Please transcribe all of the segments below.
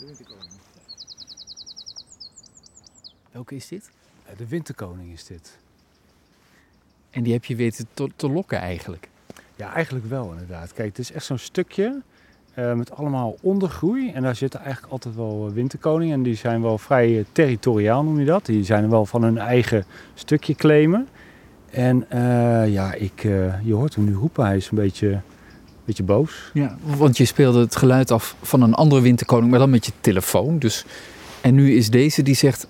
De winterkoning. Welke is dit? De winterkoning is dit. En die heb je weten te, te lokken eigenlijk. Ja, eigenlijk wel inderdaad. Kijk, het is echt zo'n stukje uh, met allemaal ondergroei. En daar zitten eigenlijk altijd wel uh, winterkoningen. En die zijn wel vrij territoriaal, noem je dat. Die zijn wel van hun eigen stukje claimen. En ja, ik, je hoort hem nu roepen. Hij is een beetje, beetje boos. Ja, want je speelde het geluid af van een andere winterkoning, maar dan met je telefoon. Dus, en nu is deze die zegt,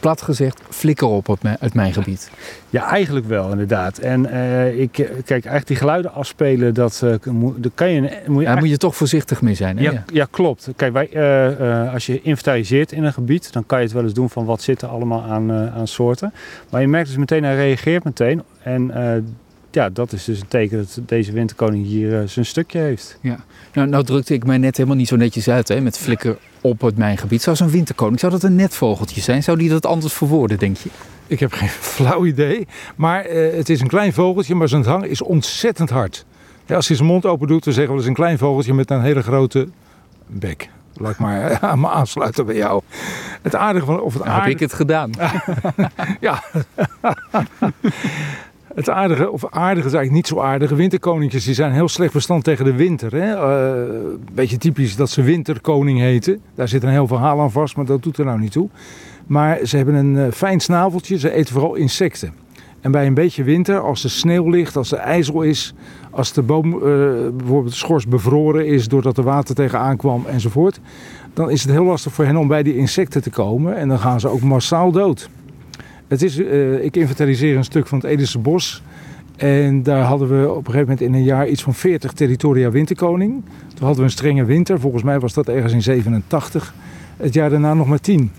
plat gezegd, flikker op uit mijn gebied. Ja, eigenlijk wel, inderdaad. En uh, ik, kijk, eigenlijk die geluiden afspelen, dat, uh, dat kan je... Moet je, ja, moet je toch voorzichtig mee zijn, hè? Ja, ja klopt. Kijk, wij, uh, als je inventariseert in een gebied, dan kan je het wel eens doen van wat zit er allemaal aan, aan soorten. Maar je merkt dus meteen, hij reageert meteen. En ja, dat is dus een teken dat deze winterkoning hier zijn stukje heeft. Ja. Nou, nou drukte ik mij net helemaal niet zo netjes uit, hè, met flikker op het mijn gebied. Zou zo'n winterkoning, zou dat een netvogeltje zijn? Zou die dat anders verwoorden, denk je? Ik heb geen flauw idee. Maar uh, het is een klein vogeltje, maar zijn hang is ontzettend hard. Ja, als hij zijn mond open doet, dan zeggen we dat is een klein vogeltje met een hele grote bek. Laat ik maar aan me aansluiten bij jou. Het aardige van... Of het nou, Heb ik het gedaan? ja. Het aardige, of aardige is eigenlijk niet zo aardige. Winterkoninkjes die zijn heel slecht bestand tegen de winter. Hè? Uh, beetje typisch dat ze winterkoning heten. Daar zit een heel verhaal aan vast, maar dat doet er nou niet toe. Maar ze hebben een uh, fijn snaveltje. Ze eten vooral insecten. En bij een beetje winter, als er sneeuw ligt, als er ijzel is, als de boom uh, bijvoorbeeld schors bevroren is doordat er water tegenaan kwam enzovoort, dan is het heel lastig voor hen om bij die insecten te komen en dan gaan ze ook massaal dood. Het is, uh, ik inventariseer een stuk van het Edische Bos. En daar hadden we op een gegeven moment in een jaar iets van 40 territoria winterkoning. Toen hadden we een strenge winter. Volgens mij was dat ergens in 87. Het jaar daarna nog maar 10.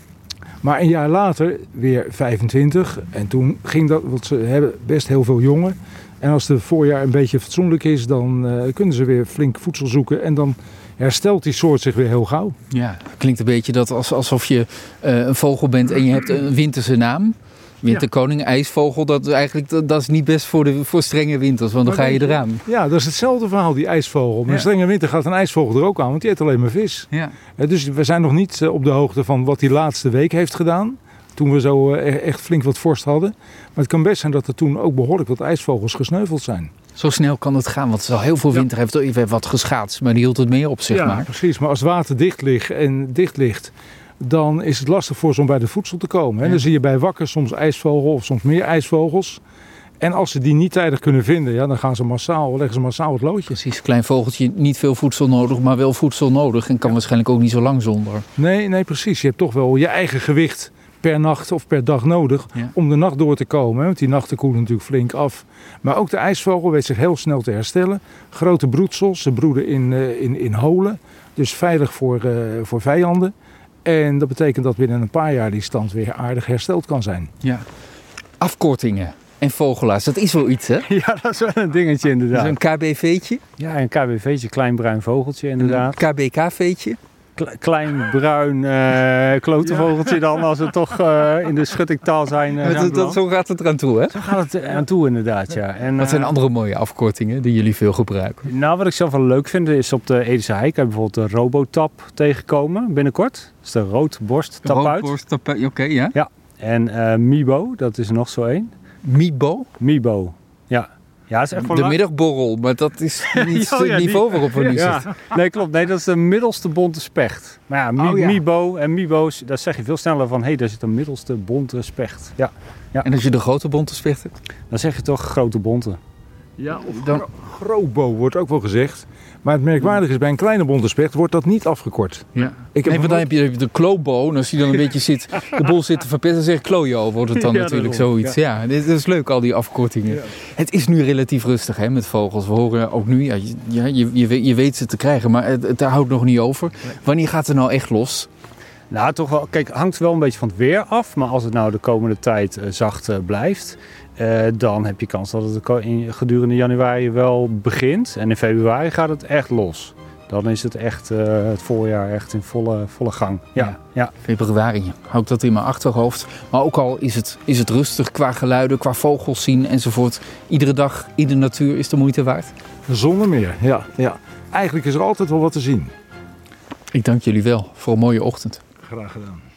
Maar een jaar later weer 25. En toen ging dat, want ze hebben best heel veel jongen. En als het voorjaar een beetje fatsoenlijk is, dan uh, kunnen ze weer flink voedsel zoeken. En dan herstelt die soort zich weer heel gauw. Ja, klinkt een beetje dat alsof je uh, een vogel bent en je hebt een winterse naam. Winterkoning, ijsvogel, dat, eigenlijk, dat, dat, is niet best voor, de, voor strenge winters, want dan ga je eraan. Ja, dat is hetzelfde verhaal, die ijsvogel. Met een strenge winter gaat een ijsvogel er ook aan, want die eet alleen maar vis. Ja. Dus we zijn nog niet eh, op de hoogte van wat hij laatste week heeft gedaan. Toen we zo eh, echt flink wat vorst hadden. Maar het kan best zijn dat er toen ook behoorlijk wat ijsvogels gesneuveld zijn. Zo snel kan het gaan, want het is al heel veel winter heeft even wat geschaatst, maar die hield het meer op, zeg ja, maar. precies. Maar als het water dicht ligt en dicht ligt, dan is het lastig voor ze om bij de voedsel te komen. En dan zie je bij wakker soms ijsvogel of soms meer ijsvogels. En als ze die niet tijdig kunnen vinden, ja, dan gaan ze massaal, leggen ze massaal het loodje. Precies, klein vogeltje, niet veel voedsel nodig, maar wel voedsel nodig. En kan waarschijnlijk ook niet zo lang zonder. Nee, nee, precies. Je hebt toch wel je eigen gewicht per nacht of per dag nodig om de nacht door te komen. Want die nachten koelen natuurlijk flink af. Maar ook de ijsvogel weet zich heel snel te herstellen. Grote broedsels, ze broeden in, uh, in, in holen. Dus veilig voor, uh, voor vijanden. En dat betekent dat binnen een paar jaar die stand weer aardig hersteld kan zijn. Ja. Afkortingen en vogelaars, dat is wel iets hè? Ja, dat is wel een dingetje inderdaad. Dus een KBV'tje? Ja, een KBV'tje, klein bruin vogeltje inderdaad. Een KBK-veetje? Klein bruin uh, klotenvogeltje dan, als we toch uh, in de schuttingtaal zijn. Uh, dat, dat, zo gaat het eraan toe, hè? Zo gaat het aan toe, inderdaad, ja. En, wat zijn andere mooie afkortingen die jullie veel gebruiken? Nou, wat ik zelf wel leuk vind, is op de Edische Heik bijvoorbeeld de Robotap tegenkomen binnenkort. Dat is de roodborst tap uit. Roodborst oké, ja. Ja, en Mibo, dat is er nog zo één. Mibo? Mibo, ja. Ja, is echt de middagborrel, maar dat is niet oh, het niveau waarop we nu zitten. Nee, klopt. Nee, dat is de middelste bonte specht. Maar ja, mi oh, Mibo en Mibo's, daar zeg je veel sneller van... hé, hey, daar zit een middelste bonte specht. Ja. ja. En als je de grote bonte specht hebt? Dan zeg je toch grote bonte. Ja, of dan... grobo wordt ook wel gezegd. Maar het merkwaardige is, bij een kleine bonte specht wordt dat niet afgekort. Ja. Ik heb nee, dan heb je de klobo. En als die dan een beetje zit, de bol zit te verpesten, dan zeg klojo. Wordt het dan natuurlijk zoiets. Ja. dit is leuk, al die afkortingen. Ja. Het is nu relatief rustig hè, met vogels. We horen ook nu, ja, je, je, je weet ze te krijgen, maar het, het houdt nog niet over. Wanneer gaat het nou echt los? Nou, toch wel. Kijk, hangt wel een beetje van het weer af. Maar als het nou de komende tijd uh, zacht uh, blijft, uh, dan heb je kans dat het gedurende januari wel begint. En in februari gaat het echt los. Dan is het echt het voorjaar echt in volle, volle gang. Ja, ja. ja. Februari, hou ik dat in mijn achterhoofd. Maar ook al is het, is het rustig qua geluiden, qua vogels zien enzovoort. Iedere dag in de natuur is de moeite waard. Zonder meer, ja. ja. Eigenlijk is er altijd wel wat te zien. Ik dank jullie wel voor een mooie ochtend. Graag gedaan.